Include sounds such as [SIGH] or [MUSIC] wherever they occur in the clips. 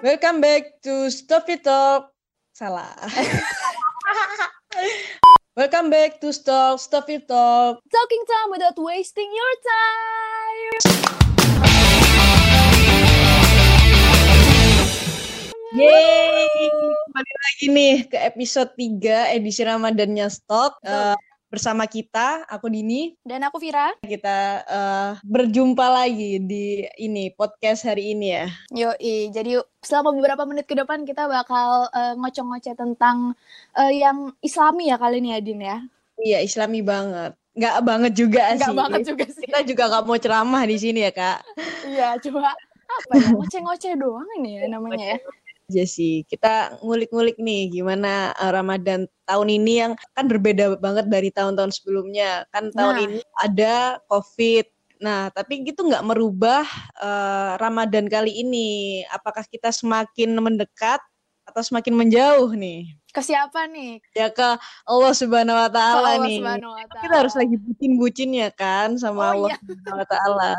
Welcome back to Stuffy Talk. Salah. Welcome back to Stop [LAUGHS] Stuffy Talk. Talking time without wasting your time. Yeay, kembali lagi nih ke episode 3 edisi Ramadannya Stok. Uh, bersama kita, aku Dini. Dan aku Vira. Kita uh, berjumpa lagi di ini podcast hari ini ya. Yoi, jadi selama beberapa menit ke depan kita bakal uh, ngoceh-ngoceh tentang uh, yang islami ya kali ini ya Din ya. Iya, islami banget. Nggak banget juga Nggak sih. banget juga sih. Kita juga nggak mau ceramah di sini ya, Kak. Iya, cuma apa ya, ngoceh-ngoceh doang ini ya namanya ya. Aja sih. Kita ngulik-ngulik nih gimana uh, Ramadan tahun ini yang kan berbeda banget dari tahun-tahun sebelumnya. Kan tahun Nah. ini ada COVID. Nah, tapi gitu nggak merubah uh, Ramadan kali ini. Apakah kita semakin mendekat atau semakin menjauh nih? Ke siapa nih? Ya ke Allah Subhanahu wa taala nih. Subhanahu wa Ta'ala. Kita harus lagi bucin-bucinnya kan sama Oh, Allah iya. Subhanahu wa taala.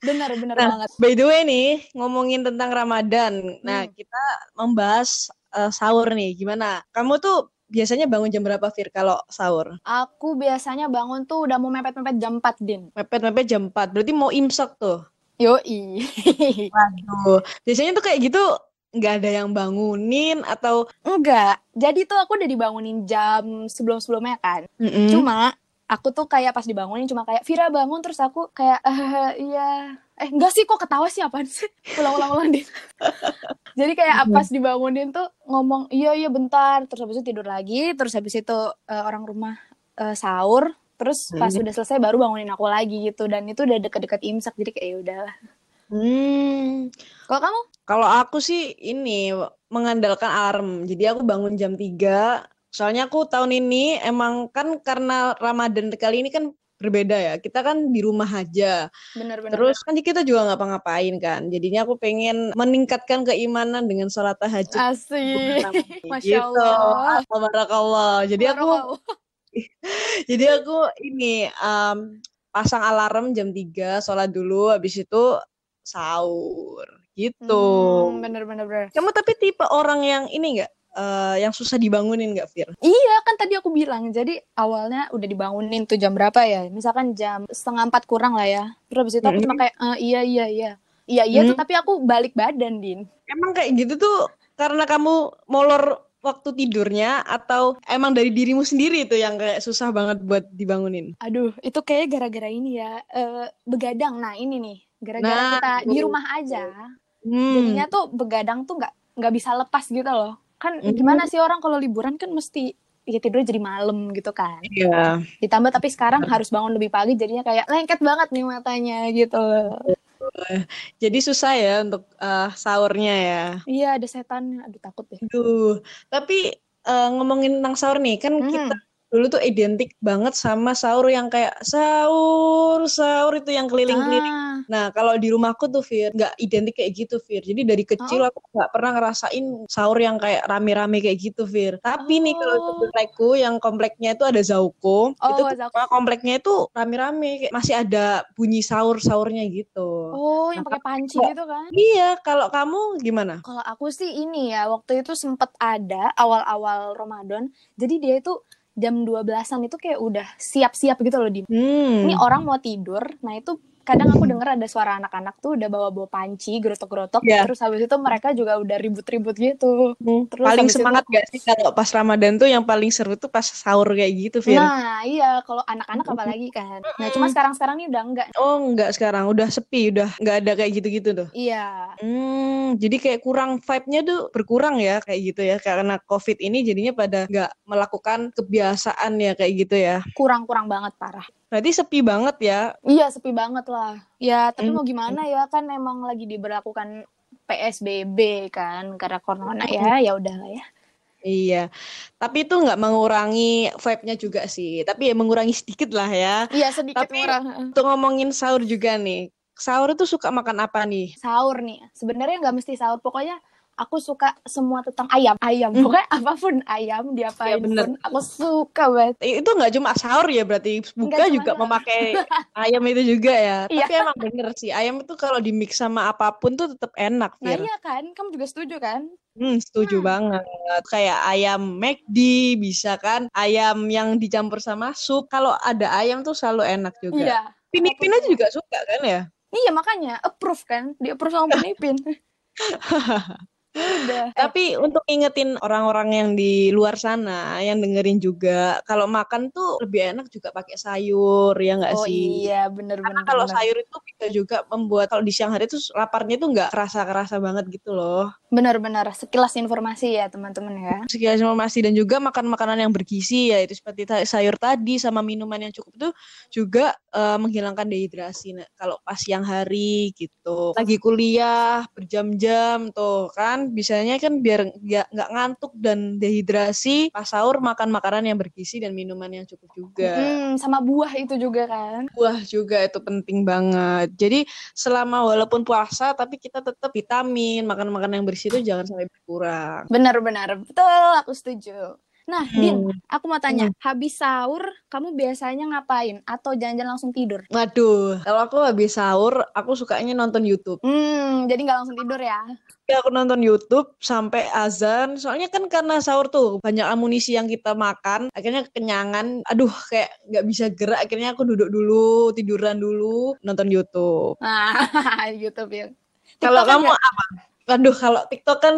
Bener, bener Nah, banget. By the way nih, ngomongin tentang Ramadan. Nah, Hmm. kita membahas uh, sahur nih. Gimana? Kamu tuh biasanya bangun jam berapa, Fir, kalau sahur? Aku biasanya bangun tuh udah mau mepet-mepet jam 4, Din. Mepet-mepet jam 4. Berarti mau imsak tuh. Yoi. [LAUGHS] Waduh. Biasanya tuh kayak gitu nggak ada yang bangunin atau Enggak. Jadi tuh aku udah dibangunin jam sebelum-sebelumnya kan. Mm-mm. Cuma aku tuh kayak pas dibangunin cuma kayak Vira bangun. Terus aku kayak eh iya. Eh enggak sih kok ketawa sih? Apaan sih? [LAUGHS] Ulang-ulang ulang deh [LAUGHS] jadi kayak pas dibangunin tuh ngomong iya iya bentar. Terus habis itu tidur lagi. Terus habis itu eh, orang rumah eh, sahur. Terus pas Hmm. udah selesai baru bangunin aku lagi gitu. Dan itu udah deket-deket imsak jadi kayak ya udahlah. Hmm. kalau kamu? Kalau aku sih ini mengandalkan alarm. Jadi aku bangun jam 3. Soalnya aku tahun ini emang kan karena Ramadan kali ini kan berbeda ya. Kita kan di rumah aja. bener-bener Terus kan kita juga nggak ngapa-ngapain kan. Jadinya aku pengen meningkatkan keimanan dengan sholat tahajud. asik masya Gitu. Allah Barakallah. Jadi aku Barakallah. [LAUGHS] jadi aku ini em, pasang alarm jam 3 sholat dulu habis itu sahur gitu. Hmm, bener-bener bener. Kamu tapi tipe orang yang ini nggak eh, yang susah dibangunin nggak Fir? Iya kan tadi aku bilang jadi awalnya udah dibangunin tuh jam berapa ya misalkan jam setengah empat kurang lah ya terus habis itu aku cuma kayak "Eh, iya iya iya iya iya tuh Hmm. tapi aku balik badan din Emang kayak gitu tuh karena kamu molor waktu tidurnya atau emang dari dirimu sendiri tuh yang kayak susah banget buat dibangunin? aduh itu kayak gara-gara ini ya eh, begadang nah ini nih gara-gara Nah, kita di itu. rumah aja Hmm. jadinya tuh begadang tuh nggak nggak bisa lepas gitu loh kan Hmm. gimana sih orang kalau liburan kan mesti ya tidur jadi malam gitu kan Iya. ditambah tapi sekarang harus bangun lebih pagi jadinya kayak lengket banget nih matanya gitu Jadi susah ya untuk eh, sahurnya ya. iya ada setan aduh takut deh Aduh, tapi eh, ngomongin tentang sahur nih, kan Hmm. kita dulu tuh identik banget sama sahur yang kayak sahur, sahur itu yang keliling-keliling. Ah, Nah, kalau di rumahku tuh, Fir, nggak identik kayak gitu, Fir. Jadi dari kecil aku nggak pernah ngerasain sahur yang kayak rame-rame kayak gitu, Fir. Tapi nih kalau Oh. komplekku, yang kompleknya itu ada Zauko, Oh, itu Zauko. kompleknya itu rame-rame, kayak masih ada bunyi sahur-sahurnya gitu. Oh, yang Nah, pakai panci kok- gitu kan? Iya, kalau kamu gimana? Kalau aku sih ini ya, waktu itu sempet ada awal-awal Ramadan. Jadi dia itu jam 12-an itu kayak udah siap-siap gitu loh, Dim. Hmm. Ini orang mau tidur, nah itu kadang aku denger ada suara anak-anak tuh udah bawa-bawa panci, gerotok-gerotok. Iya. Terus habis itu mereka juga udah ribut-ribut gitu. Hmm, Terus paling habis itu- semangat gak sih kalau pas Ramadan tuh yang paling seru tuh pas sahur kayak gitu, Fir? Nah, iya kalau anak-anak apalagi kan. Nah, cuma sekarang-sekarang ini udah enggak. Oh, enggak sekarang, udah sepi, udah nggak ada kayak gitu-gitu tuh. Iya. Hmm, jadi kayak kurang vibe-nya tuh berkurang ya kayak gitu ya karena COVID ini jadinya pada nggak melakukan kebiasaan ya kayak gitu ya. Kurang-kurang banget parah. Berarti sepi banget ya. Iya sepi banget lah. Ya tapi Hmm. mau gimana ya kan emang lagi diberlakukan PSBB kan karena corona ya ya udahlah ya. Iya. Tapi itu nggak mengurangi vibe-nya juga sih. Tapi ya mengurangi sedikit lah ya. Iya sedikit Tapi- murah. Untuk ngomongin sahur juga nih. Sahur itu suka makan apa nih? Sahur nih. Sebenarnya nggak mesti sahur pokoknya aku suka semua tentang ayam ayam Hmm. pokoknya apa pun ayam diapain Iya, bener. pun aku suka banget Itu nggak cuma sahur ya berarti buka juga sahur. memakai [LAUGHS] ayam itu juga ya. Iya. Tapi emang bener sih ayam itu kalau di mix sama apa pun tuh tetap enak, nah Fir. iya kan kamu juga setuju kan Hmm, setuju Hmm. banget. Kayak ayam McD bisa kan, ayam yang dicampur sama sup. Kalau ada ayam tuh selalu enak juga. iya Pinipin aja juga suka kan ya? iya makanya approve kan di approve sama Pinipin [LAUGHS] udah [LAUGHS] Tapi untuk ingetin orang-orang yang di luar sana, yang dengerin juga, kalau makan tuh lebih enak juga pakai sayur, ya nggak oh sih? iya bener Karena bener kalau sayur itu bisa juga membuat kalau di siang hari tuh laparnya tuh nggak kerasa-kerasa banget gitu loh. bener-bener sekilas informasi ya teman-teman ya Sekilas informasi dan juga makan makanan yang bergizi ya itu seperti sayur tadi sama minuman yang cukup itu juga eh, menghilangkan dehidrasi Nah, kalau pas siang hari gitu. Lagi kuliah berjam-jam tuh kan bisanya kan biar nggak nggak ngantuk dan dehidrasi pas sahur makan makanan yang bergizi dan minuman yang cukup juga. Hmm, sama buah itu juga kan Buah juga itu penting banget. Jadi selama walaupun puasa tapi kita tetap vitamin, makan makanan yang bersih itu jangan sampai berkurang. benar-benar betul aku setuju nah Din Hmm. aku mau tanya habis sahur kamu biasanya ngapain atau jangan-jangan langsung tidur Waduh, kalau aku habis sahur, aku sukanya nonton YouTube. hmm jadi nggak langsung tidur ya Ya, aku nonton YouTube sampai azan. Soalnya kan karena sahur tuh banyak amunisi yang kita makan, akhirnya kekenyangan. Aduh, kayak nggak bisa gerak. Akhirnya aku duduk dulu, tiduran dulu, nonton YouTube. nah [LAUGHS] YouTube ya Kalau kan kamu apa? Aduh, kalau TikTok kan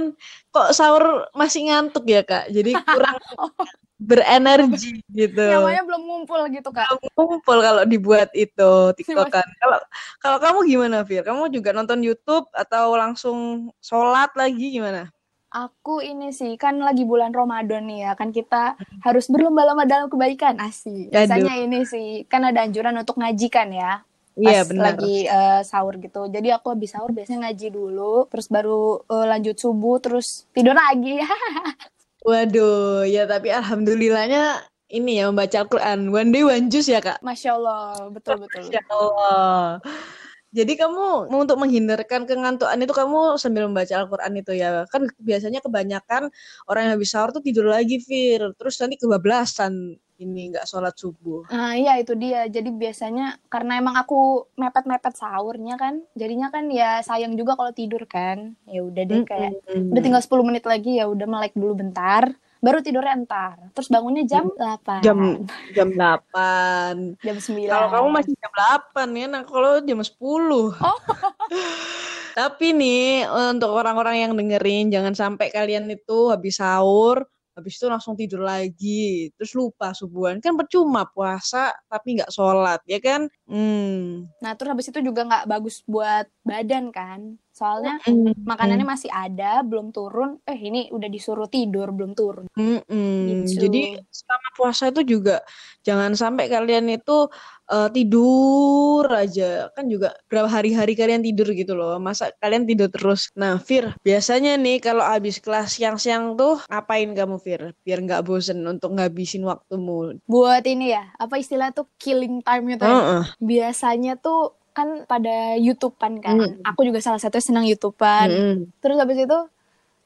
kok sahur masih ngantuk ya, Kak. Jadi kurang [LAUGHS] berenergi gitu. nyawanya belum ngumpul gitu kak Kumpul kalau dibuat itu TikTok Mas- kan. Kalau kalau kamu gimana, Fir? Kamu juga nonton YouTube atau langsung sholat lagi gimana? aku ini sih kan lagi bulan Ramadan nih ya kan kita harus berlomba-lomba dalam kebaikan asik Aduh. biasanya ini sih kan ada anjuran untuk ngajikan ya Iya, pas benar. lagi eh, sahur gitu. Jadi aku habis sahur biasanya ngaji dulu, terus baru eh, lanjut subuh, terus tidur lagi. [LAUGHS] Waduh, ya tapi alhamdulillahnya ini ya membaca Al-Quran. One day one juice ya, Kak? Masya Allah, betul [LAUGHS] betul. Masya Allah. Jadi kamu untuk menghindarkan kengantukan itu kamu sambil membaca Al-Quran itu ya. Kan biasanya kebanyakan orang yang habis sahur tuh tidur lagi, Fir. Terus nanti kebablasan ini nggak sholat subuh. Nah, iya itu dia. Jadi biasanya karena emang aku mepet-mepet sahurnya kan, jadinya kan ya sayang juga kalau tidur kan. Ya udah deh kayak Mm-mm. udah tinggal 10 menit lagi ya udah melek dulu bentar, baru tidurnya entar. Terus bangunnya jam 8. jam jam 8. jam 9. Kalau kamu masih jam 8 ya, nah kalau jam 10. [LAUGHS] Oh. Tapi nih untuk orang-orang yang dengerin jangan sampai kalian itu habis sahur habis itu langsung tidur lagi terus lupa subuhan kan percuma puasa tapi nggak sholat ya kan hmm. Nah, terus habis itu juga nggak bagus buat badan kan. Soalnya Mm-mm. makanannya masih ada, belum turun. Eh, ini udah disuruh tidur, belum turun. Mm-mm. Gitu. Jadi selama puasa itu juga jangan sampai kalian itu eh, tidur aja kan juga berapa hari-hari kalian tidur gitu loh masa kalian tidur terus nah Fir biasanya nih kalau habis kelas siang-siang tuh ngapain kamu Fir biar nggak bosen untuk ngabisin waktumu Buat ini ya, apa istilah tuh killing time gitu ya. Heeh. Biasanya tuh kan pada YouTubean kan. Mm. Aku juga salah satu senang YouTubean. Mm-mm. Terus habis itu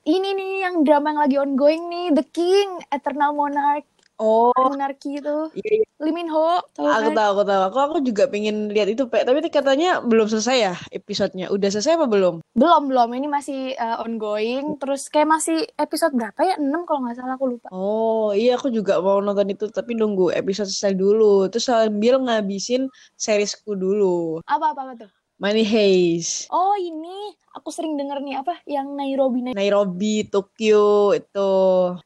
ini nih yang drama yang lagi ongoing nih, The King, Eternal Monarch, oh Monarchy itu. iya, iya. Lee Min Ho, tahu aku kan? tahu aku tahu aku aku juga pengen lihat itu Pe. tapi katanya belum selesai ya episodenya udah selesai apa belum Belum, belum. Ini masih uh, ongoing. Terus kayak masih episode berapa ya? 6 kalau nggak salah aku lupa. Oh iya aku juga mau nonton itu tapi nunggu episode selesai dulu terus sambil ngabisin seriesku dulu Apa apa, apa tuh? Money Heist. Oh, ini aku sering denger nih apa? Yang Nairobi Nai- Nairobi Tokyo itu.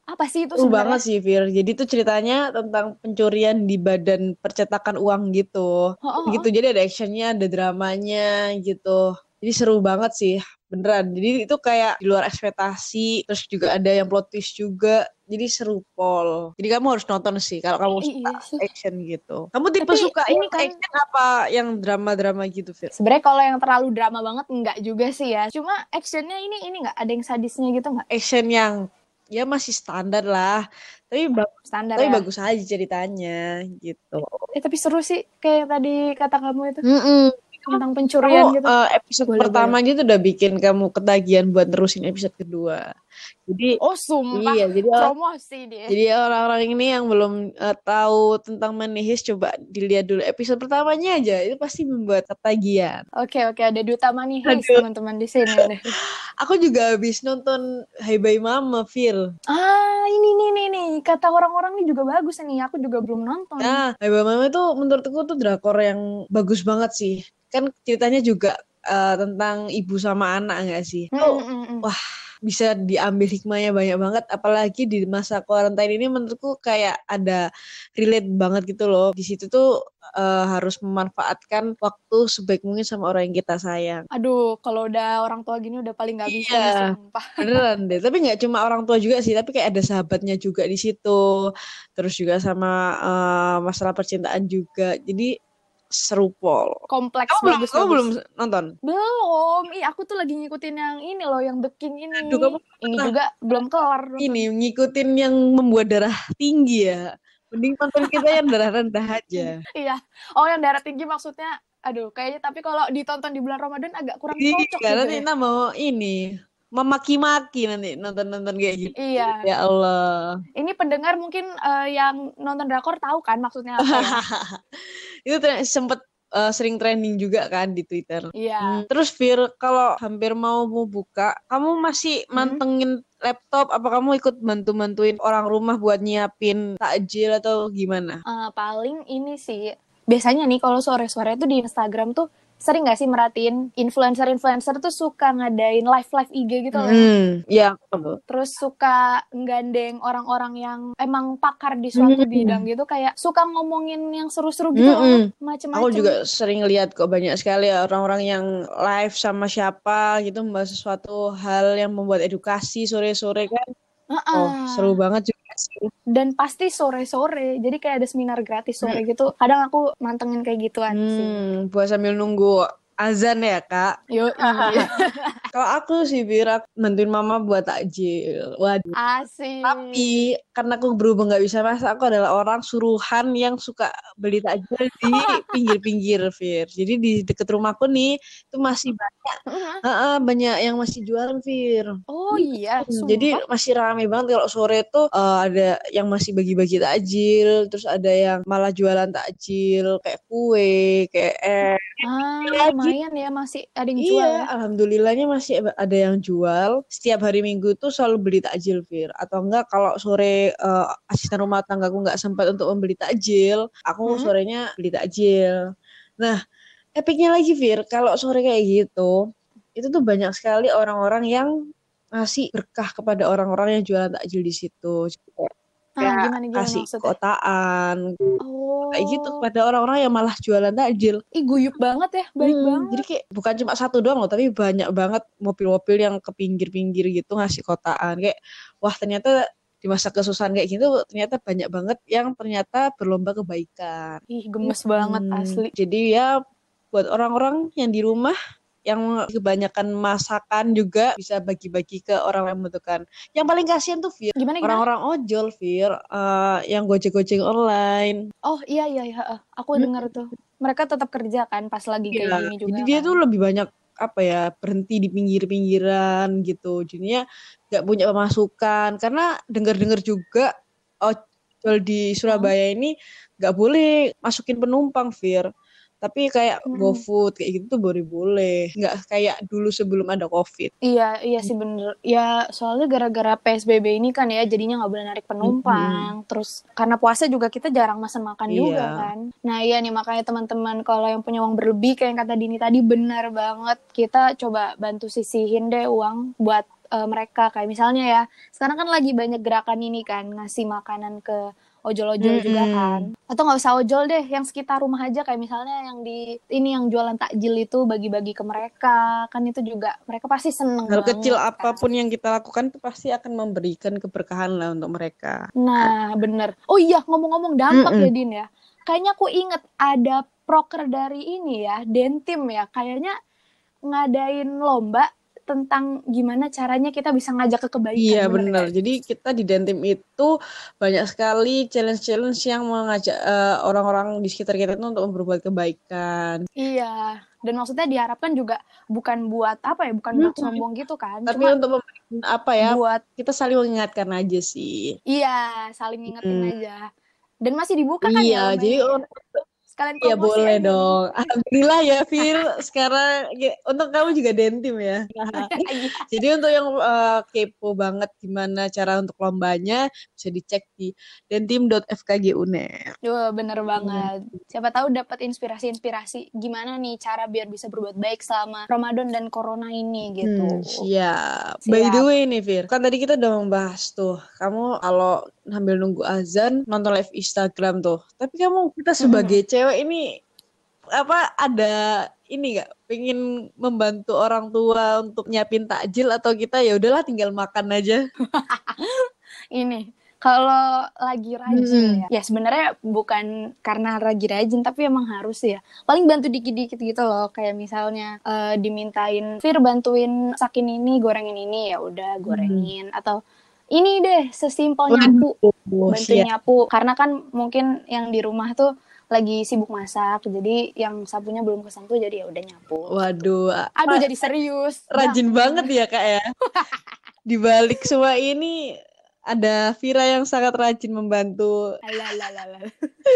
Apa sih itu seru sebenarnya? banget sih Fir. Jadi itu ceritanya tentang pencurian di badan percetakan uang gitu. Oh, oh, oh. gitu jadi ada actionnya ada dramanya gitu. Jadi seru banget sih beneran jadi itu kayak di luar ekspektasi terus juga ada yang plot twist juga jadi seru pol jadi kamu harus nonton sih kalau kamu Iya suka sih. action gitu kamu tipe Tapi suka ini kan- action apa yang drama-drama gitu Fir Sebenarnya kalau yang terlalu drama banget enggak juga sih ya. Cuma actionnya ini ini enggak ada yang sadisnya gitu enggak? action yang ya masih standar lah tapi bagus Standar tapi ya. bagus aja ceritanya gitu Eh tapi seru sih kayak tadi kata kamu itu. Mm-mm. Tentang pencurian Kamu gitu. eh, episode Boleh, pertama aja tuh udah bikin kamu ketagihan buat nerusin episode kedua. Jadi Oh, sumpah. iya, jadi Promosi dia. jadi orang-orang ini yang belum eh, tahu tentang Manihis coba dilihat dulu episode pertamanya aja itu pasti membuat ketagihan. Oke, oke, ada duta Aduh. teman-teman di sini. [LAUGHS] Aku juga habis nonton Hai Bye Mama, Phil. Ah, ini nih nih nih kata orang-orang nih juga bagus nih. Aku juga belum nonton. Nah, Hai Bye Mama itu menurutku tuh drakor yang bagus banget sih. Kan ceritanya juga eh, tentang ibu sama anak nggak sih? Mm, mm, mm. wah bisa diambil hikmahnya banyak banget. Apalagi di masa quarantine ini menurutku kayak ada relate banget gitu loh. Di situ tuh eh, harus memanfaatkan waktu sebaik mungkin sama orang yang kita sayang. Aduh, kalau udah orang tua gini udah paling nggak bisa Iya. nih, sumpah. [LAUGHS] beneran deh. Tapi nggak cuma orang tua juga sih tapi kayak ada sahabatnya juga di situ. Terus juga sama eh, masalah percintaan juga. Jadi seru pol Kompleks kamu belum bagus kamu bagus. belum nonton Belum. Ih, aku tuh lagi ngikutin yang ini loh, yang The King ini. Aduh, kamu Ini pernah juga belum kelar. ini ngikutin yang membuat darah tinggi ya mending nonton kita yang darah rendah aja [LAUGHS] Iya. Oh, yang darah tinggi maksudnya aduh, kayaknya tapi kalau ditonton di bulan Ramadan agak kurang Iya, cocok gitu nanti ya. mau ini memaki-maki nanti nonton-nonton kayak gitu. Iya. Ya Allah. Ini pendengar mungkin eh, yang nonton drakor tahu kan maksudnya apa ya? [LAUGHS] Itu sempet eh, sering trending juga kan di Twitter. Iya. Hmm, Terus Fir, kalau hampir mau mau buka, kamu masih Hmm. mantengin laptop? Apa kamu ikut bantu-bantuin orang rumah buat nyiapin takjil atau gimana? Eh, paling ini sih biasanya nih kalau sore-sore tuh di Instagram tuh sering gak sih merhatiin influencer-influencer tuh suka ngadain live-live IG gitu loh. Hmm, ya. betul. Terus suka gandeng orang-orang yang emang pakar di suatu Hmm. bidang gitu kayak suka ngomongin yang seru-seru gitu loh, Mm-mm. macem-macem. Aku juga sering lihat kok banyak sekali ya orang-orang yang live sama siapa gitu membahas sesuatu hal yang membuat edukasi sore-sore kan. Heeh. Oh, seru banget juga sih. Dan pasti sore-sore. Jadi kayak ada seminar gratis sore gitu. Kadang aku mantengin kayak gituan sih. Hmm, buat sambil nunggu azan ya, Kak. Yo, iya. [LAUGHS] Kalau aku sih Bira bantuin mama buat takjil. Waduh. Asik. Tapi karena aku berhubung nggak bisa masak, aku adalah orang suruhan yang suka beli takjil di [LAUGHS] pinggir-pinggir, Fir. Jadi di deket rumahku nih itu masih banyak, Heeh. Heeh, banyak yang masih jualan, Fir. Oh iya, Hmm, Jadi sumpah. masih ramai banget kalau sore tuh eh, ada yang masih bagi-bagi takjil, terus ada yang malah jualan takjil kayak kue, kayak eh. Ah. Lumayan ya masih ada yang jual Iya, ya. alhamdulillahnya masih ada yang jual. Setiap hari Minggu tuh selalu beli takjil, Fir. Atau enggak kalau sore eh, asisten rumah tanggaku nggak sempat untuk membeli takjil, aku Hmm. sorenya beli takjil. Nah, epicnya lagi, Fir, kalau sore kayak gitu, itu tuh banyak sekali orang-orang yang ngasih berkah kepada orang-orang yang jualan takjil di situ. Ah, Kayak gimana gimana kasih maksudnya? kotaan, Oh. kayak gitu pada orang-orang yang malah jualan takjil. Ih, guyup banget ya, baik Hmm, banget. Jadi kayak bukan cuma satu doang loh, tapi banyak banget mobil-mobil yang ke pinggir-pinggir gitu ngasih kotaan. Kayak wah ternyata di masa kesusahan kayak gitu ternyata banyak banget yang ternyata berlomba kebaikan. Ih, gemes banget Hmm, asli. Jadi ya buat orang-orang yang di rumah yang kebanyakan masakan juga bisa bagi-bagi ke orang yang membutuhkan. Yang paling kasihan tuh Fir, Gimana gimana? orang-orang ojol Fir, eh, yang gojek-gojek online. Oh, iya iya iya. Aku Hmm. dengar tuh. Mereka tetap kerja kan pas lagi kayak Iya, gini juga jadi dia kan. tuh lebih banyak apa ya berhenti di pinggir-pinggiran gitu. Jadinya nggak punya pemasukan karena dengar-dengar juga ojol di Surabaya ini nggak boleh masukin penumpang, Fir. Tapi kayak Mm-mm. GoFood kayak gitu tuh boleh boleh. Nggak kayak dulu sebelum ada COVID. Iya, iya sih bener. Ya, soalnya gara-gara PSBB ini kan ya, jadinya nggak boleh narik penumpang. Terus karena puasa juga kita jarang makan makan juga Iya. kan. Nah iya nih, makanya teman-teman kalau yang punya uang berlebih, kayak yang kata Dini tadi, benar banget. Kita coba bantu sisihin deh uang buat eh, mereka. Kayak misalnya ya, sekarang kan lagi banyak gerakan ini kan, ngasih makanan ke ojol-ojol juga Mm-mm. kan. Atau nggak usah ojol deh, yang sekitar rumah aja kayak misalnya yang di ini yang jualan takjil itu bagi-bagi ke mereka. Kan itu juga mereka pasti seneng Hal banget kecil kan. apa pun yang kita lakukan itu pasti akan memberikan keberkahan lah untuk mereka. Nah, bener. Oh iya, ngomong-ngomong dampak Mm-mm. ya, Din ya. Kayaknya aku inget ada proker dari ini ya, Dentim ya. Kayaknya ngadain lomba tentang gimana caranya kita bisa ngajak ke kebaikan. Iya benar. Jadi kita di Dentim itu banyak sekali challenge-challenge yang mengajak uh, orang-orang di sekitar kita itu untuk berbuat kebaikan. Iya. Dan maksudnya diharapkan juga bukan buat apa ya, bukan buat sombong gitu kan. Tapi Cuma untuk apa ya? Buat kita saling mengingatkan aja sih. Iya, saling ngingetin hmm. aja. Dan masih dibuka kan iya, ya? Iya, jadi Kalian Iya boleh aja. dong. Alhamdulillah ya Fir. Sekarang ya, untuk kamu juga dentim ya. [LAUGHS] Iya. Jadi untuk yang uh, kepo banget gimana cara untuk lombanya bisa dicek di dentim.fkgunet. Wah bener banget. Hmm. Siapa tahu dapat inspirasi-inspirasi gimana nih cara biar bisa berbuat baik selama Ramadan dan Corona ini gitu. Hmm, siap. siap. By the way nih Fir, kan tadi kita udah membahas tuh. Kamu kalau sambil nunggu azan nonton live Instagram tuh. Tapi kamu kita sebagai hmm cewek ini apa ada ini nggak? Pengen membantu orang tua untuk nyiapin takjil atau kita ya udahlah tinggal makan aja. [LAUGHS] Ini kalau lagi rajin hmm. ya. Ya sebenarnya bukan karena lagi rajin tapi emang harus ya. Paling bantu dikit-dikit gitu loh. Kayak misalnya uh, dimintain Fir bantuin sakin ini gorengin ini. Ya udah gorengin. Hmm. atau ini deh sesimpel nyapu. Bantu nyapu. Karena kan mungkin yang di rumah tuh lagi sibuk masak jadi yang sapunya belum kesentuh jadi ya udah nyapu. Waduh aduh jadi serius. rajin nah. banget ya kak ya. [LAUGHS] Di balik semua ini ada Vira yang sangat rajin membantu.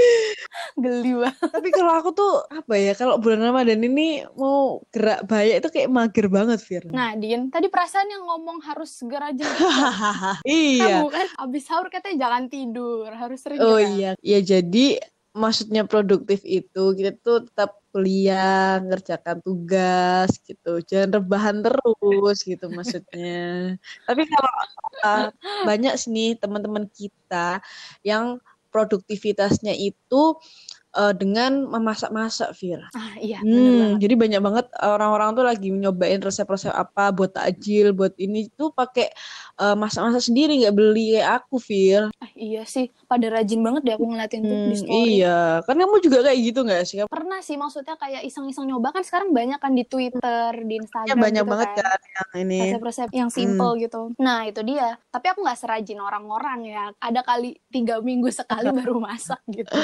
[LAUGHS] Geli banget. Tapi kalau aku tuh apa ya, kalau bulan Ramadan ini mau gerak banyak itu kayak mager banget, Vira. Nah, Din, tadi perasaan yang ngomong harus segera aja. [LAUGHS] iya. Kamu kan abis sahur katanya jangan tidur, harus sering. Oh iya. Ya jadi maksudnya produktif itu kita tuh tetap kuliah ngerjakan tugas gitu. Jangan rebahan terus gitu maksudnya. Tapi kalau uh, banyak sih teman-teman kita yang produktivitasnya itu uh, dengan memasak-masak, Fir. Ah, iya. Hmm, jadi banyak banget orang-orang tuh lagi nyobain resep-resep apa buat takjil, buat ini tuh pakai uh, masak-masak sendiri nggak beli kayak aku, Fir. Ah, iya sih, pada rajin banget deh aku ngeliatin hmm, tuh di hmm, story. Iya, kan kamu juga kayak gitu nggak sih? Pernah sih, maksudnya kayak iseng-iseng nyoba kan sekarang banyak kan di Twitter, di Instagram. Ya, banyak gitu banget kan, kan yang ini. Resep-resep yang simple hmm. gitu. Nah itu dia. Tapi aku nggak serajin orang-orang ya. Ada kali tiga minggu sekali [LAUGHS] baru masak gitu.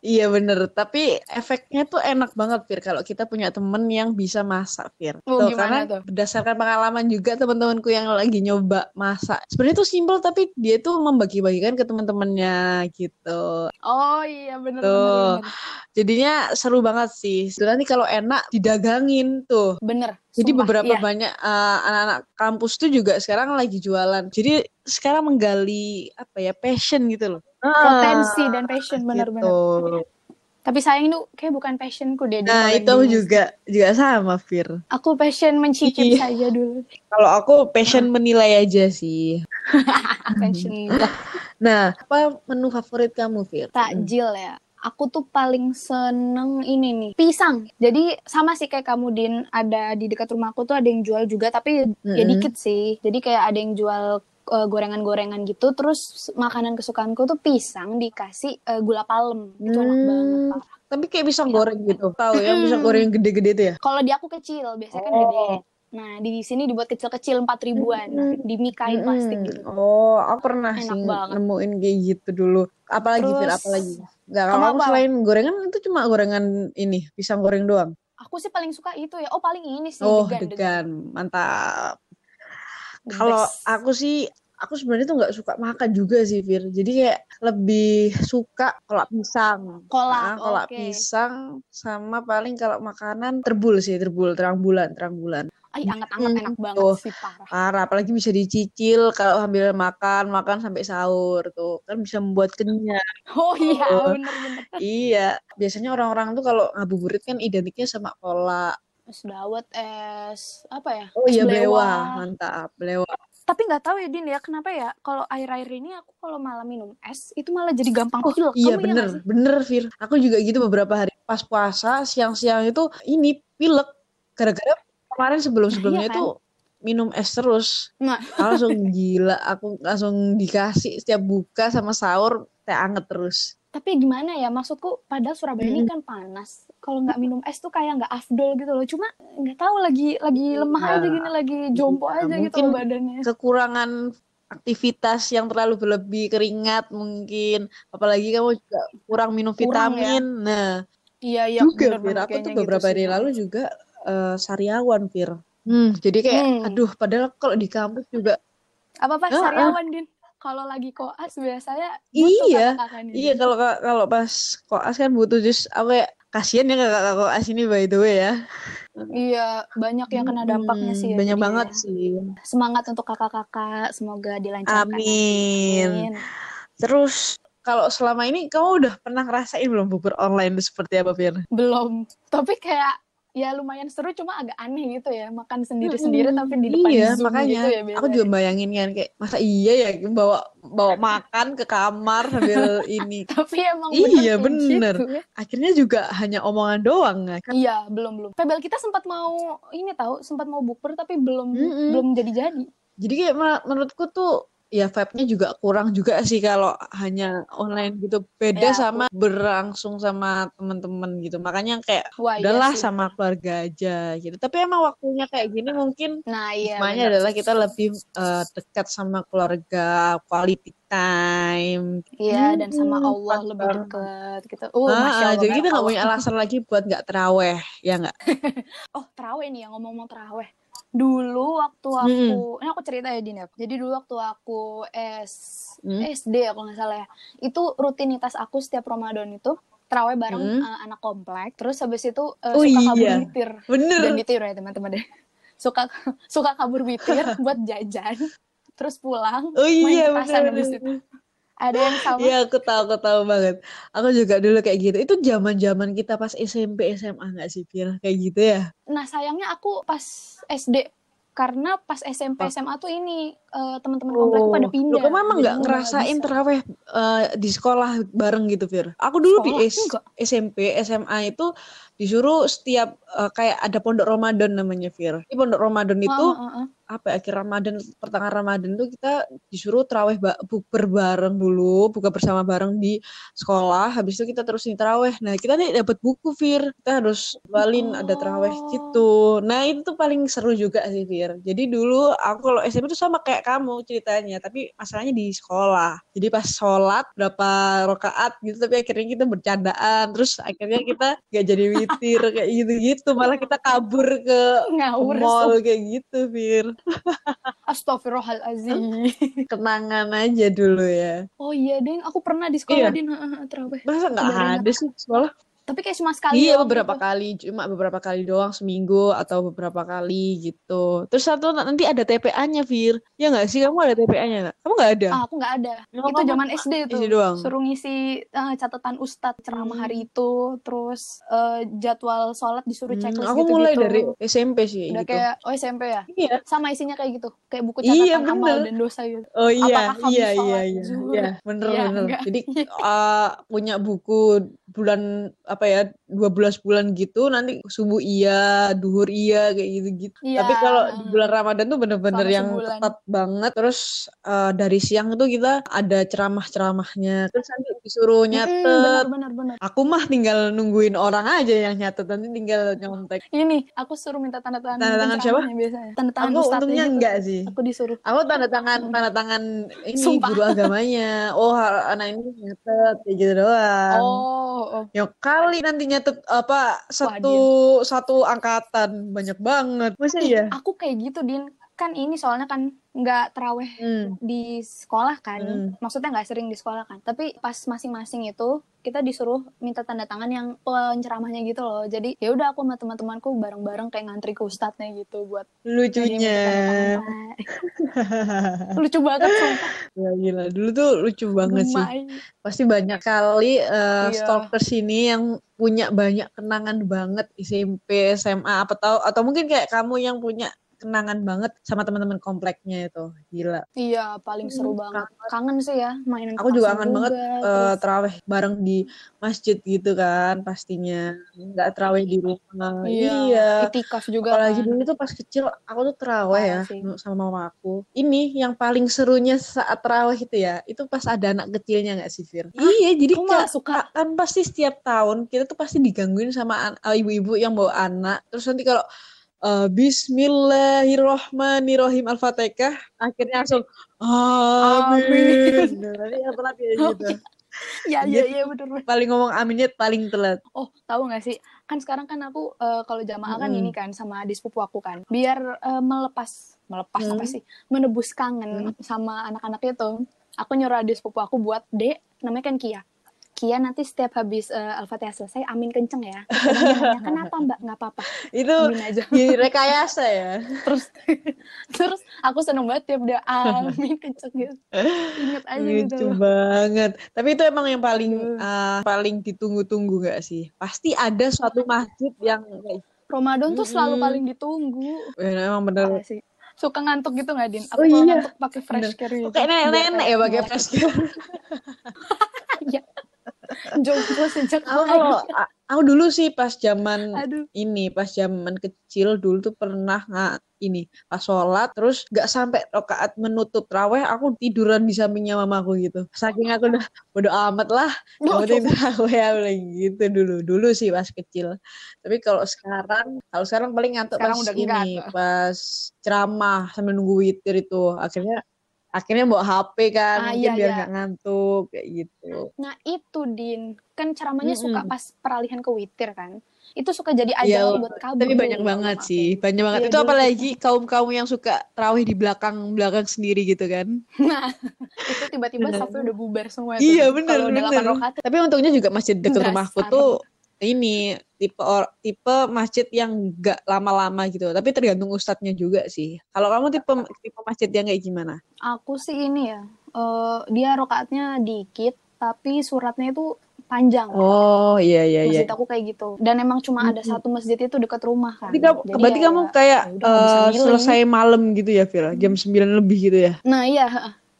Iya bener, tapi efeknya tuh enak banget Fir kalau kita punya temen yang bisa masak Fir. Oh, tuh, karena tuh? berdasarkan pengalaman juga teman-temanku yang lagi nyoba masak. Sebenarnya tuh simple tapi dia tuh membagi-bagikan ke teman-temannya gitu. Oh iya bener, tuh. bener, bener. Jadinya seru banget sih. Nanti kalau enak didagangin tuh. Bener. Jadi Sumpah, beberapa iya. banyak uh, anak-anak kampus tuh juga sekarang lagi jualan. Jadi sekarang menggali apa ya passion gitu loh potensi dan passion benar-benar. Gitu. Tapi sayang itu kayak bukan passionku deh. Nah itu juga juga sama Fir. Aku passion mencicip iya. saja dulu. Kalau aku passion menilai aja sih. [LAUGHS] passion. [LAUGHS] nah apa menu favorit kamu Fir? Takjil ya aku tuh paling seneng ini nih pisang jadi sama sih kayak kamu din ada di dekat rumahku tuh ada yang jual juga tapi mm -hmm. ya dikit sih jadi kayak ada yang jual uh, gorengan-gorengan gitu terus makanan kesukaanku tuh pisang dikasih uh, gula palem itu hmm. enak banget parah tapi kayak pisang ya. goreng gitu tahu ya pisang goreng yang gede-gede tuh ya kalau di aku kecil biasanya kan oh. kan gede Nah, di sini dibuat kecil-kecil empat ribuan, nah, dimikain plastik gitu. Oh, aku pernah Enak sih banget. nemuin kayak gitu dulu. Apalagi Terus, Fir, apalagi? Enggak, kalau aku selain gorengan itu cuma gorengan ini, pisang goreng doang. Aku sih paling suka itu ya. Oh, paling ini sih. Oh, degan. degan. Mantap. Kalau aku sih aku sebenarnya tuh nggak suka makan juga sih Fir jadi kayak lebih suka kolak pisang kolak nah, kolak okay. pisang sama paling kalau makanan terbul sih terbul terang bulan terang bulan Ay, anget-anget hmm, enak banget tuh, sih parah. Parah, apalagi bisa dicicil kalau sambil makan, makan sampai sahur tuh. Kan bisa membuat kenyang. Oh iya, oh. bener-bener. iya, biasanya orang-orang tuh kalau ngabuburit kan identiknya sama kolak. Es dawet, es apa ya? Oh iya, blewa. Mantap, blewa tapi nggak tahu ya Din ya kenapa ya kalau air-air ini aku kalau malam minum es itu malah jadi gampang oh, pilek. Iya bener ya bener Fir. Aku juga gitu beberapa hari pas puasa siang-siang itu ini pilek gara-gara kemarin sebelum-sebelumnya nah, iya kan? itu minum es terus. Nah. langsung gila aku langsung dikasih setiap buka sama sahur teh anget terus. Tapi gimana ya maksudku padahal Surabaya ini kan panas kalau nggak minum es tuh kayak nggak afdol gitu loh cuma nggak tahu lagi lagi lemah Iya. aja gini lagi jompo aja gitu loh badannya kekurangan aktivitas yang terlalu berlebih keringat mungkin apalagi kamu juga kurang minum Kurang ya. vitamin nah iya iya juga bener-bener Fir aku tuh gitu beberapa sih. hari lalu juga eh, sariawan Fir hmm, jadi kayak Hmm. aduh padahal kalau di kampus juga apa apa Ah, ah. sariawan din kalau lagi koas biasanya butuh Iya, iya kalau kalau pas koas kan butuh jus. Aku kayak kasihan ya kakak koas ini by the way ya. Iya banyak yang kena dampaknya Hmm, sih ya, banyak jadi banget ya. sih. Semangat untuk kakak-kakak semoga dilancarkan. Amin. Amin. terus kalau selama ini kamu udah pernah ngerasain belum bubur online itu seperti apa Fir? belum. Tapi kayak ya lumayan seru cuma agak aneh gitu ya makan sendiri-sendiri tapi di depan iya, Zoom makanya gitu ya aku biasanya. juga bayangin kan kayak masa iya ya bawa bawa [LAUGHS] makan ke kamar sambil ini. [LAUGHS] tapi emang Iya, kayak bener. gitu ya. Akhirnya juga hanya omongan doang kan. iya belum belum Pebel kita sempat mau ini tahu sempat mau bukber tapi belum Mm-mm. belum jadi-jadi Jadi kayak men- menurutku tuh ya vibe-nya juga kurang juga sih kalau hanya online gitu. Beda Ya, sama berlangsung sama teman-teman gitu. Makanya kayak wah iya udahlah sih. sama keluarga aja gitu. Tapi emang waktunya kayak gini mungkin nah iya bener. adalah kita lebih eh, dekat sama keluarga, quality time. iya dan sama Hmm, Allah lebih dekat gitu uh Ah, masya ah, Allah jadi kita nggak punya alasan lagi buat nggak teraweh, ya nggak? [LAUGHS] Oh, terawih nih ya ngomong-ngomong terawih. Dulu waktu aku, ini aku cerita ya Din ya. Jadi dulu waktu aku S Hmm. SD ya kalau nggak salah ya. Itu rutinitas aku setiap Ramadan itu terawih bareng Hmm. uh, anak komplek. Terus habis itu uh, Oh suka kabur iya. witir. Bener. Dan ditiru ya teman-teman deh. [LAUGHS] Suka suka kabur witir [LAUGHS] buat jajan. Terus pulang Oh main iya petasan bener. habis itu. Ada yang sama Iya aku tahu, aku tahu banget. Aku juga dulu kayak gitu. Itu zaman-zaman kita pas SMP, SMA nggak sih, Fir? Kayak gitu ya? Nah, sayangnya aku pas SD karena pas SMP SMA tuh ini eh, teman-teman komplekku pada Loh, pindah. kamu emang nggak ngerasain teraweh eh, di sekolah bareng gitu, Fir? Aku dulu di Sekolah? S- Enggak. SMP, SMA itu disuruh setiap eh, kayak ada pondok Ramadan namanya, Fir. Di pondok Ramadan itu Ah, ah, ah. apa ya, akhir Ramadan pertengahan Ramadan tuh kita disuruh teraweh bukber bareng dulu buka bersama bareng di sekolah. Habis itu kita terusin teraweh nah kita nih dapat buku Fir. Kita harus balin ada teraweh Oh. gitu. Nah itu tuh paling seru juga sih Fir. Jadi dulu aku kalau SMP tuh sama kayak kamu ceritanya tapi masalahnya di sekolah. Jadi pas sholat berapa rakaat gitu tapi akhirnya kita bercandaan. Terus akhirnya kita gak jadi witir kayak gitu-gitu malah kita kabur ke Ngawur. mall kayak gitu Fir Astagfirullahalazim. [LAUGHS] kenangan aja dulu ya. oh iya, Ding, aku pernah di sekolah Iya. Din, terawih. Masa nggak ingat. ada sih sekolah? Tapi kayak cuma sekali Iya beberapa gitu. kali, cuma beberapa kali doang seminggu atau beberapa kali gitu. Terus satu nanti ada TPA-nya, Fir. Ya nggak sih? Kamu ada TPA-nya nggak? Kamu nggak ada? Ah, aku nggak ada. Ya, itu zaman SD tuh. isi doang. Suruh ngisi eh, catatan ustadz ceramah Hmm. hari itu, terus eh, jadwal sholat disuruh Hmm, checklist aku gitu-gitu. mulai dari SMP sih Udah gitu. kayak oh SMP ya? Iya. Sama isinya kayak gitu, kayak buku Iya, catatan amal bener. dan dosa gitu. Oh iya, Apakah kamu iya, iya, sholat iya, zuhur? iya, bener, Iya, bener. enggak. Jadi uh, [LAUGHS] punya buku bulan apa ya, 12 bulan gitu, nanti subuh iya, duhur iya, kayak gitu-gitu. Iya. Tapi kalau di bulan Ramadan tuh bener-bener yang sebulan. ketat banget. Terus uh, dari siang itu kita ada ceramah-ceramahnya. Terus nanti disuruh nyatet. benar benar benar. Aku mah tinggal nungguin orang aja yang nyatet, nanti tinggal nyontek. Ini aku suruh minta tanda tangan Tanda tangan siapa? biasanya. Tanda tangan Aku untungnya gitu. enggak sih. Aku disuruh. Aku tanda tangan tanda tangan ini Sumpah. guru agamanya. Oh, anak ini nyatet kayak gitu doang. Oh, oh. Ya kali nyatet apa satu satu angkatan banyak banget. Masa Ih, iya? aku kayak gitu din kan ini soalnya kan nggak teraweh Hmm. di sekolah kan Hmm. maksudnya nggak sering di sekolah kan tapi pas masing-masing itu kita disuruh minta tanda tangan yang penceramahnya gitu loh jadi ya udah aku sama teman-temanku bareng-bareng kayak ngantri ke ustadznya gitu buat Lucunya. [LAUGHS] lucu banget sumpah Ya gila, dulu tuh lucu banget sih. Gemai. Pasti banyak kali eh, Iya. stalkers ini yang punya banyak kenangan banget SMP, SMA apa tahu atau mungkin kayak kamu yang punya kenangan banget sama teman-teman kompleknya itu. Gila. Iya, paling seru Hmm, banget. Kangen sih ya mainin Aku juga kangen banget juga, eh, terus terawih bareng di masjid gitu kan pastinya. Nggak terawih di rumah. iya, Iya. itikaf juga Apalagi kan. dulu tuh pas kecil aku tuh terawih ya sih. sama mama aku. Ini yang paling serunya saat terawih itu ya, itu pas ada anak kecilnya nggak sih Fir? Iya, jadi malah suka? kan pasti setiap tahun kita tuh pasti digangguin sama ibu-ibu yang bawa anak. Terus nanti kalau eh, Bismillahirrohmanirrohim Al-Fatihah akhirnya langsung Amin. Nanti yang telat ya gitu. Iya, iya bener bener. Paling ngomong aminnya paling telat. Oh, tahu nggak sih? Kan sekarang kan aku eh, kalau jamaah kan Mm-mm. ini kan sama adik sepupu aku kan. Biar eh, melepas melepas apa Hmm. sih? Menebus kangen sama anak-anak itu. Aku nyuruh adik sepupu aku buat Dek, namanya kan Kia. Kia nanti setiap habis eh, Al-Fatihah selesai amin kenceng ya. Nanya, [LAUGHS] Kenapa Mbak? Nggak apa-apa. Itu Amin aja. di rekayasa ya. terus [LAUGHS] terus aku seneng banget tiap dia amin kenceng gitu. Ingat aja gitu. Lucu loh. banget. Tapi itu emang yang paling uh, paling ditunggu-tunggu gak sih? Pasti ada suatu masjid yang Ramadan tuh selalu paling ditunggu. eh, emang bener. Parah sih. Suka ngantuk gitu nggak, Din? Aku Oh, iya. ngantuk pakai fresh care gitu. Kayak nenek-nenek ya pakai melek. fresh care. [LAUGHS] Iya. Jomblo sejak Aku kalau a- aku dulu sih pas zaman Aduh. ini pas zaman kecil dulu tuh pernah nggak ini pas sholat terus nggak sampai rakaat menutup traweh aku tiduran di sampingnya mamaku gitu. Saking aku udah bodo amat lah Duh, penting aku bilang gitu dulu dulu sih pas kecil. Tapi kalau sekarang kalau sekarang paling ngantuk Sekarang pas udah ini enggak. pas ceramah sambil nunggu witir itu. Akhirnya akhirnya bawa HP kan Ah, mungkin iya, biar iya. nggak ngantuk kayak gitu Nah itu Din, kan ceramahnya suka Mm-mm. pas peralihan ke witir kan. Itu suka jadi Iya, ajang buat kabur. Tapi banyak banget aku. sih, banyak banget. Iya, itu apalagi kaum-kaum yang suka terawih di belakang-belakang sendiri gitu kan. Nah, itu tiba-tiba safnya udah bubar semua Iya, udah bener. 8 rakaat Tapi untungnya juga masjid dekat rumahku tuh ini tipe or, tipe masjid yang gak lama-lama gitu. Tapi tergantung ustadznya juga sih. Kalau kamu tipe tipe masjid yang kayak gimana? aku sih ini ya, eh, dia rokaatnya dikit, tapi suratnya itu panjang. Oh iya iya iya. Masjid aku kayak gitu. Dan emang cuma ada satu masjid itu dekat rumah kan. Berarti kamu, Jadi berarti ya- kamu kayak ya milih. selesai malam gitu ya, Fira? Jam 9 lebih gitu ya? Nah iya,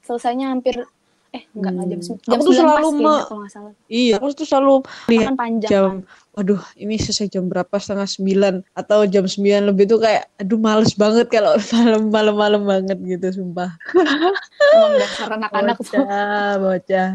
selesainya hampir eh enggak jam Hmm. sem- jam Aku tuh 9 selalu me- kalau nggak salah. Iya, aku tuh selalu lihat Kan panjang jam kan. waduh ini selesai jam berapa setengah sembilan atau jam sembilan lebih tuh kayak aduh males banget kalau [LAUGHS] malam malam malam banget gitu sumpah [LAUGHS] Emang dasar anak-anak bocah bocah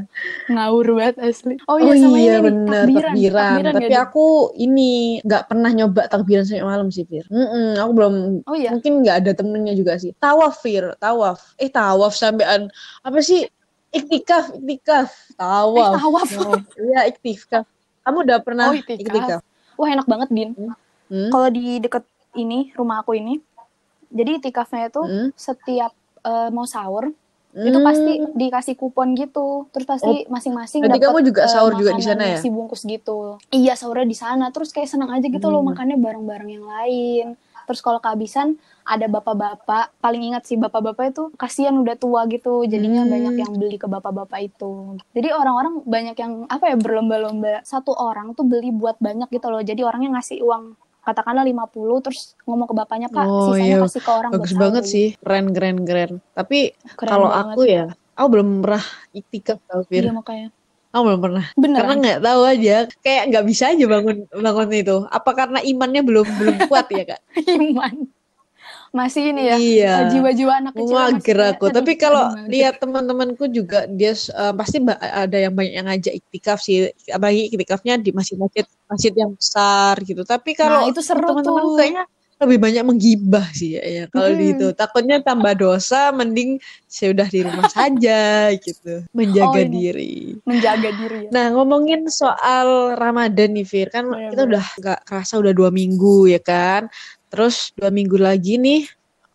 ngawur banget asli. Oh oh, iya sama iya ini bener takbiran. takbiran, Takbiran tapi nggak, Din? aku ini nggak pernah nyoba takbiran sampai malam sih Fir Mm-mm, aku belum Oh iya. mungkin nggak ada temennya juga sih tawaf Fir tawaf eh tawaf sampean apa sih iktikaf iktikaf tawaf Eh, tawaf. [LAUGHS] Oh, iya iktikaf kamu udah pernah Oh, iktikaf. Wah enak banget Din. Hmm? Kalau di deket ini rumah aku ini, jadi itikafnya itu Hmm? setiap eh, mau sahur itu pasti dikasih kupon gitu. Terus pasti masing-masing Hmm. Berarti dapat kamu juga eh, sahur juga di sana ya? nasi bungkus gitu. Iya sahurnya di sana. Terus kayak seneng aja gitu loh Hmm. makannya bareng-bareng yang lain. Terus kalau kehabisan ada bapak-bapak. Paling ingat sih bapak-bapak itu kasihan udah tua gitu. Jadinya Hmm. banyak yang beli ke bapak-bapak itu. Jadi orang-orang banyak yang apa ya berlomba-lomba. Satu orang tuh beli buat banyak gitu loh. Jadi orangnya ngasih uang katakanlah 50 terus ngomong ke bapaknya Pak Oh, sisanya iya. kasih ke orang Bagus banget sahur." sih, keren keren keren. Tapi kalau aku ya, aku belum pernah tau Fir. Iya makanya. Aku belum pernah. Karena Beneran. nggak tahu aja, kayak nggak bisa aja bangun bangun itu. Apa karena imannya belum belum kuat ya kak? [LAUGHS] Iman. Masih ini ya. Iya. eh, Jiwa-jiwa anak kecil Mager aku. Tapi kalau lihat teman-temanku juga dia eh, pasti ada yang banyak yang ngajak iktikaf sih. Apalagi iktikafnya di masjid-masjid masjid yang besar gitu. Tapi kalau nah, itu seru teman-temanku tuh. kayaknya lebih banyak menggibah sih ya, ya kalau di Mm-mm. itu takutnya tambah dosa mending sudah di rumah saja gitu menjaga Oh, diri menjaga diri ya. nah ngomongin soal Ramadan nih Fir kan Bener, kita bener. udah nggak kerasa udah dua minggu ya kan terus dua minggu lagi nih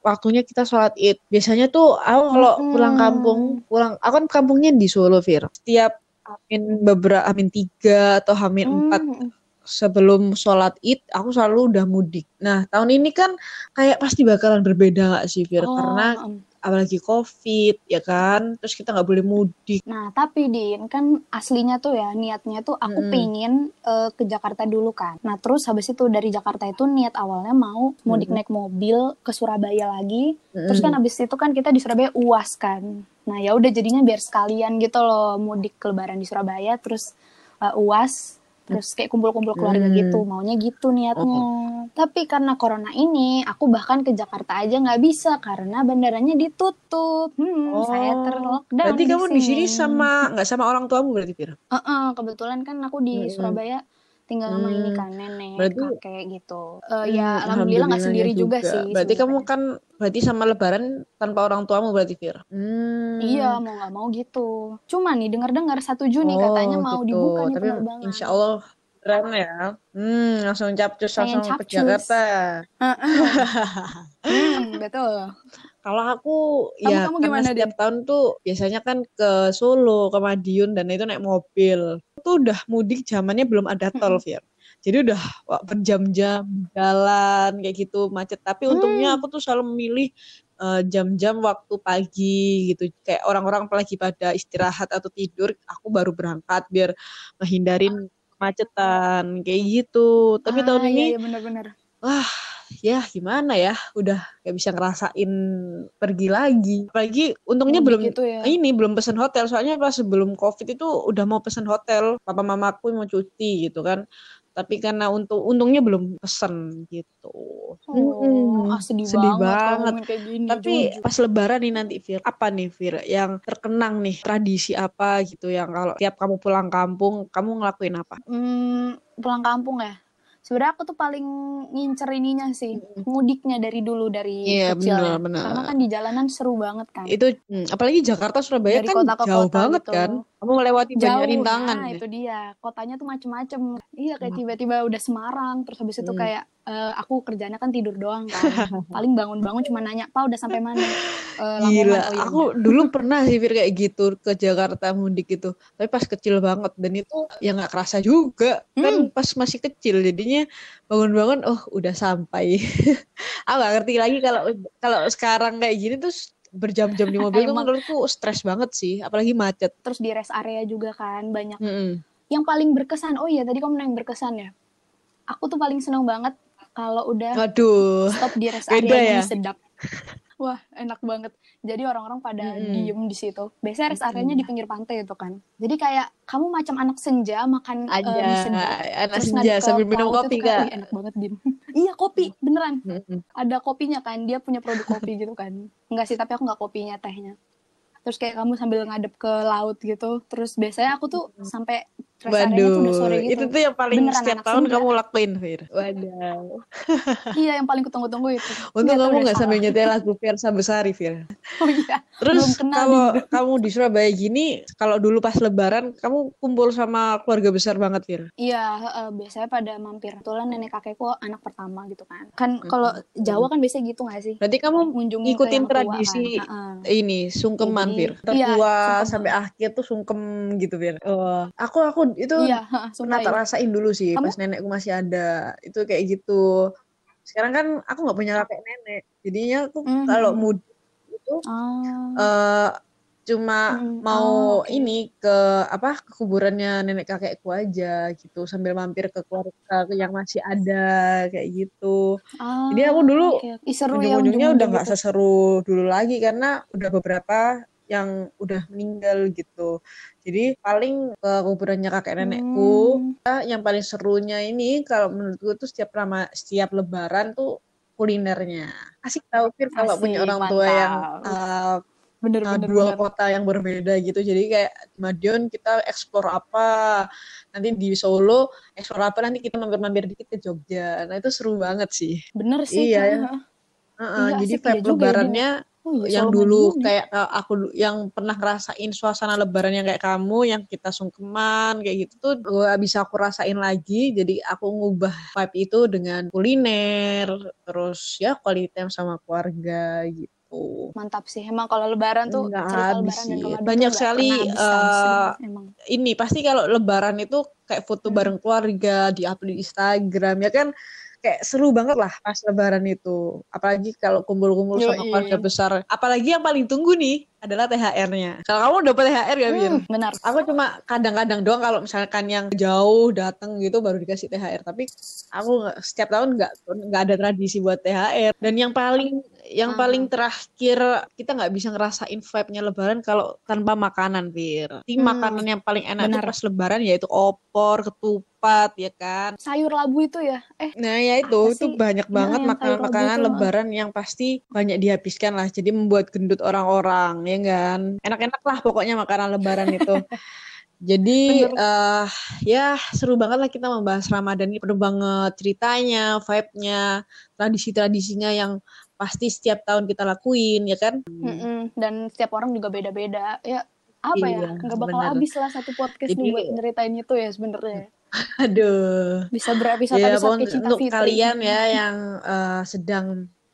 waktunya kita sholat id biasanya tuh aku kalau Mm-mm. pulang kampung pulang aku kan kampungnya di Solo Fir setiap Amin beberapa Amin tiga atau Amin empat Hmm. Sebelum sholat id aku selalu udah mudik. Nah tahun ini kan kayak pasti bakalan berbeda gak sih Fir? Oh, Karena apalagi covid ya kan terus kita nggak boleh mudik Nah, tapi Din, kan aslinya tuh ya, niatnya tuh aku Mm-mm. pengen eh, ke Jakarta dulu kan. Nah, terus habis itu dari Jakarta itu niat awalnya mau mudik Mm-mm. naik mobil ke Surabaya lagi. Terus Mm-mm. kan habis itu kan kita di Surabaya UAS kan. Nah, ya udah jadinya biar sekalian gitu loh mudik ke lebaran di Surabaya terus eh, UAS terus kayak kumpul-kumpul keluarga Hmm. gitu maunya gitu niatnya. Tapi karena corona ini aku bahkan ke Jakarta aja nggak bisa karena bandaranya ditutup. Hmm, saya terlockdown berarti kamu di sini sama nggak sama orang tuamu berarti Fir Heeh, kebetulan kan aku di Mm-mm. Surabaya tinggal sama Hmm. ini kan nenek, Berarti- kakek gitu. Hmm, ya alhamdulillah nggak sendiri juga, sih. berarti kamu sebenarnya. kan berarti sama lebaran tanpa orang tuamu berarti Fir hmm. Iya mau nggak mau gitu. Cuma nih dengar-dengar satu Juni Oh, katanya mau gitu. dibuka nih tapi penerbangan. insya Allah keren ya hmm langsung capcus langsung ke capcus. Jakarta [LAUGHS] Hmm, betul. Kalau aku Kamu- ya kamu karena gimana, setiap tahun tuh biasanya kan ke Solo, ke Madiun dan itu naik mobil. Itu udah mudik zamannya belum ada tol, Fir. Jadi udah wah, berjam-jam jalan kayak gitu macet. Tapi untungnya aku tuh selalu memilih eh, jam-jam waktu pagi gitu. Kayak orang-orang apalagi pada istirahat atau tidur, aku baru berangkat biar menghindarin kemacetan kayak gitu. Tapi Ah, tahun iya, ini iya, bener-bener. Ya gimana ya udah gak bisa ngerasain pergi lagi apalagi untungnya Mudik belum gitu ya. ini belum pesen hotel soalnya pas sebelum covid itu udah mau pesen hotel papa mamaku mau cuti gitu kan tapi karena untuk untungnya belum pesen gitu Oh, Mm-mm. ah, sedih, sedih banget, banget. kayak gini. tapi jujur. pas lebaran nih nanti Fir apa nih Fir yang terkenang nih tradisi apa gitu yang kalau tiap kamu pulang kampung kamu ngelakuin apa Hmm, pulang kampung ya. Sebenarnya aku tuh paling ngincer ininya sih, mudiknya dari dulu dari Iya, kecil bener, bener. Karena kan di jalanan seru banget kan. itu hmm, apalagi Jakarta Surabaya Dari kan kota ke jauh kota banget gitu. kan kamu melewati banyak jauh rintangan nah ya. itu dia kotanya tuh macem-macem iya kayak tiba-tiba udah Semarang terus habis itu Hmm. kayak eh, aku kerjanya kan tidur doang kan [LAUGHS] paling bangun-bangun cuma nanya pak udah sampai mana Lamongan, Gila, oh iya aku dulu pernah sih Fir kayak gitu ke Jakarta mudik gitu. Tapi pas kecil banget dan itu ya nggak kerasa juga. Kan Hmm. pas masih kecil jadinya bangun-bangun oh udah sampai. [LAUGHS] aku nggak ngerti lagi kalau kalau sekarang kayak gini terus berjam-jam di mobil tuh Emang. menurutku stres banget sih, apalagi macet. terus di rest area juga kan banyak Mm-mm. yang paling berkesan oh iya tadi kamu nanya yang berkesan ya aku tuh paling seneng banget kalau udah Aduh. stop di rest [LAUGHS] area ya? di sedap. Wah enak banget. Jadi orang-orang pada Mm-mm. diem di situ. Biasanya rest areanya di pinggir pantai itu kan. Jadi kayak kamu macam anak senja makan eh, Aja mie sedap anak terus senja sambil minum kopi itu kayak, kak. "Wih, enak banget din [LAUGHS] iya kopi beneran. Mm-mm. ada kopinya kan dia punya produk kopi [LAUGHS] gitu kan. Enggak sih tapi aku nggak kopinya tehnya terus kayak kamu sambil ngadep ke laut gitu terus biasanya aku tuh sampai rest area tuh sore Waduh, gitu itu tuh yang paling Beneran setiap tahun senja. kamu lakuin, Fir. Waduh. [LAUGHS] iya yang paling kutunggu-tunggu itu Untung Nggak kamu nggak sambil nyetel lagu Fiersa Besari, Fir. [LAUGHS] oh iya Terus kalau juga. [LAUGHS] kamu di Surabaya gini, kalau dulu pas Lebaran, kamu kumpul sama keluarga besar banget, Fir. Iya, heeh, biasanya pada mampir. Kebetulan nenek kakekku anak pertama gitu kan. Kan kalau Jawa kan biasanya gitu gak sih? Berarti kamu ngikutin yang tua tradisi kan. Ini sungkeman, Fir. iya, Tertua sungkeman. sampai akhir tuh sungkem gitu, Fir. Oh, aku aku itu Iya, [LAUGHS] pernah tak iya. rasain dulu sih Kamu? pas nenekku masih ada. Itu kayak gitu. Sekarang kan aku nggak punya kakek nenek. Jadinya aku Mhm. kalau mudik itu Ah, eh cuma Mm, mau oh, oke. ini ke apa ke kuburannya nenek kakekku aja gitu sambil mampir ke keluarga yang masih ada kayak gitu. ah, Jadi aku dulu oke. Ih, seru ya Ujung-ujungnya udah nggak gitu. seseru dulu lagi karena udah beberapa yang udah meninggal gitu. Jadi paling ke kuburannya kakek nenekku. Hmm, Nah, Yang paling serunya ini kalau menurutku tuh setiap rama, setiap lebaran tuh kulinernya. Asik tau Fir kalau punya orang tua yang mantap. uh, bener uh, bener dua bener. kota yang berbeda gitu. Jadi kayak di Madiun kita explore apa, nanti di Solo explore apa, nanti kita mampir-mampir dikit ke Jogja. Nah itu seru banget sih. Bener sih. Iya, heeh. Heeh, Iya, jadi asik ya vibe juga Oh iya, yang dulu ya. kayak uh, aku yang pernah ngerasain suasana lebaran yang kayak kamu yang kita sungkeman kayak gitu tuh gak bisa aku rasain lagi jadi aku ngubah vibe itu dengan kuliner terus ya quality time sama keluarga gitu Mantap sih. Emang kalau lebaran tuh Nggak cerita habis sih. Banyak sekali, eh, emang. ini pasti kalau lebaran itu kayak foto Hmm. bareng keluarga di upload di Instagram ya kan kayak seru banget lah pas lebaran itu. Apalagi kalau kumpul-kumpul sama keluarga besar. Apalagi yang paling tunggu nih adalah THR-nya. Kalau kamu dapat THR ya, Bir? Hmm, benar. Aku cuma kadang-kadang doang kalau misalkan yang jauh datang gitu baru dikasih THR. Tapi aku setiap tahun nggak nggak ada tradisi buat THR. Dan yang paling yang Hmm. paling terakhir kita nggak bisa ngerasain vibe-nya lebaran kalau tanpa makanan, Bir. Di Hmm, makanan yang paling enak benar. tuh pas lebaran yaitu opor, ketupat, ya kan. Sayur labu itu ya. Eh, Nah ya itu, itu banyak Ya, banget makanan-makanan labu itu, lebaran yang pasti banyak dihabiskan lah. Jadi membuat gendut orang-orang, ya kan? Enak-enak lah pokoknya makanan lebaran itu. [LAUGHS] Jadi Bener. eh ya seru banget lah kita membahas Ramadan ini. Penuh banget ceritanya, vibe-nya, tradisi-tradisinya yang pasti setiap tahun kita lakuin, ya kan? mm-mm. dan setiap orang juga beda-beda. Ya apa Iya, ya? Nggak bakal bener. habis lah satu podcast Jadi- nih buat nyeritain itu ya sebenarnya. [LAUGHS] Aduh. Bisa berepisode ya cinta untuk Fitri. kalian ya yang eh, sedang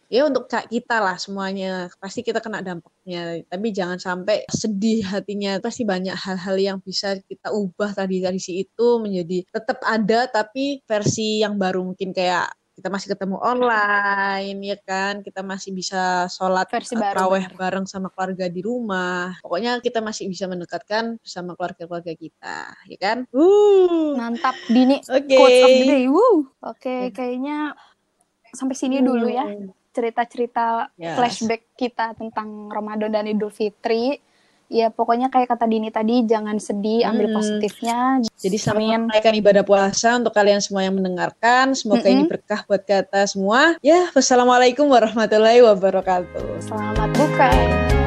ya untuk kita lah semuanya pasti kita kena dampaknya tapi jangan sampai sedih hatinya pasti banyak hal-hal yang bisa kita ubah tadi tradisi itu menjadi tetap ada tapi versi yang baru mungkin kayak kita masih ketemu online ya kan kita masih bisa sholat eh, bener. bareng sama keluarga di rumah pokoknya kita masih bisa mendekatkan bersama keluarga-keluarga kita ya kan uh Mantap, Dini. Oke. Quotes of the day. Woo. Oke, Ya. kayaknya sampai sini dulu ya Hmm. cerita-cerita Yes. flashback kita tentang Ramadan dan Idul Fitri. Ya pokoknya kayak kata Dini tadi, jangan sedih, ambil Hmm. positifnya. Jadi selamat Amin. menunaikan ibadah puasa untuk kalian semua yang mendengarkan. Semoga ini Mm-mm. berkah buat kita semua. Ya, wassalamualaikum warahmatullahi wabarakatuh. Selamat buka.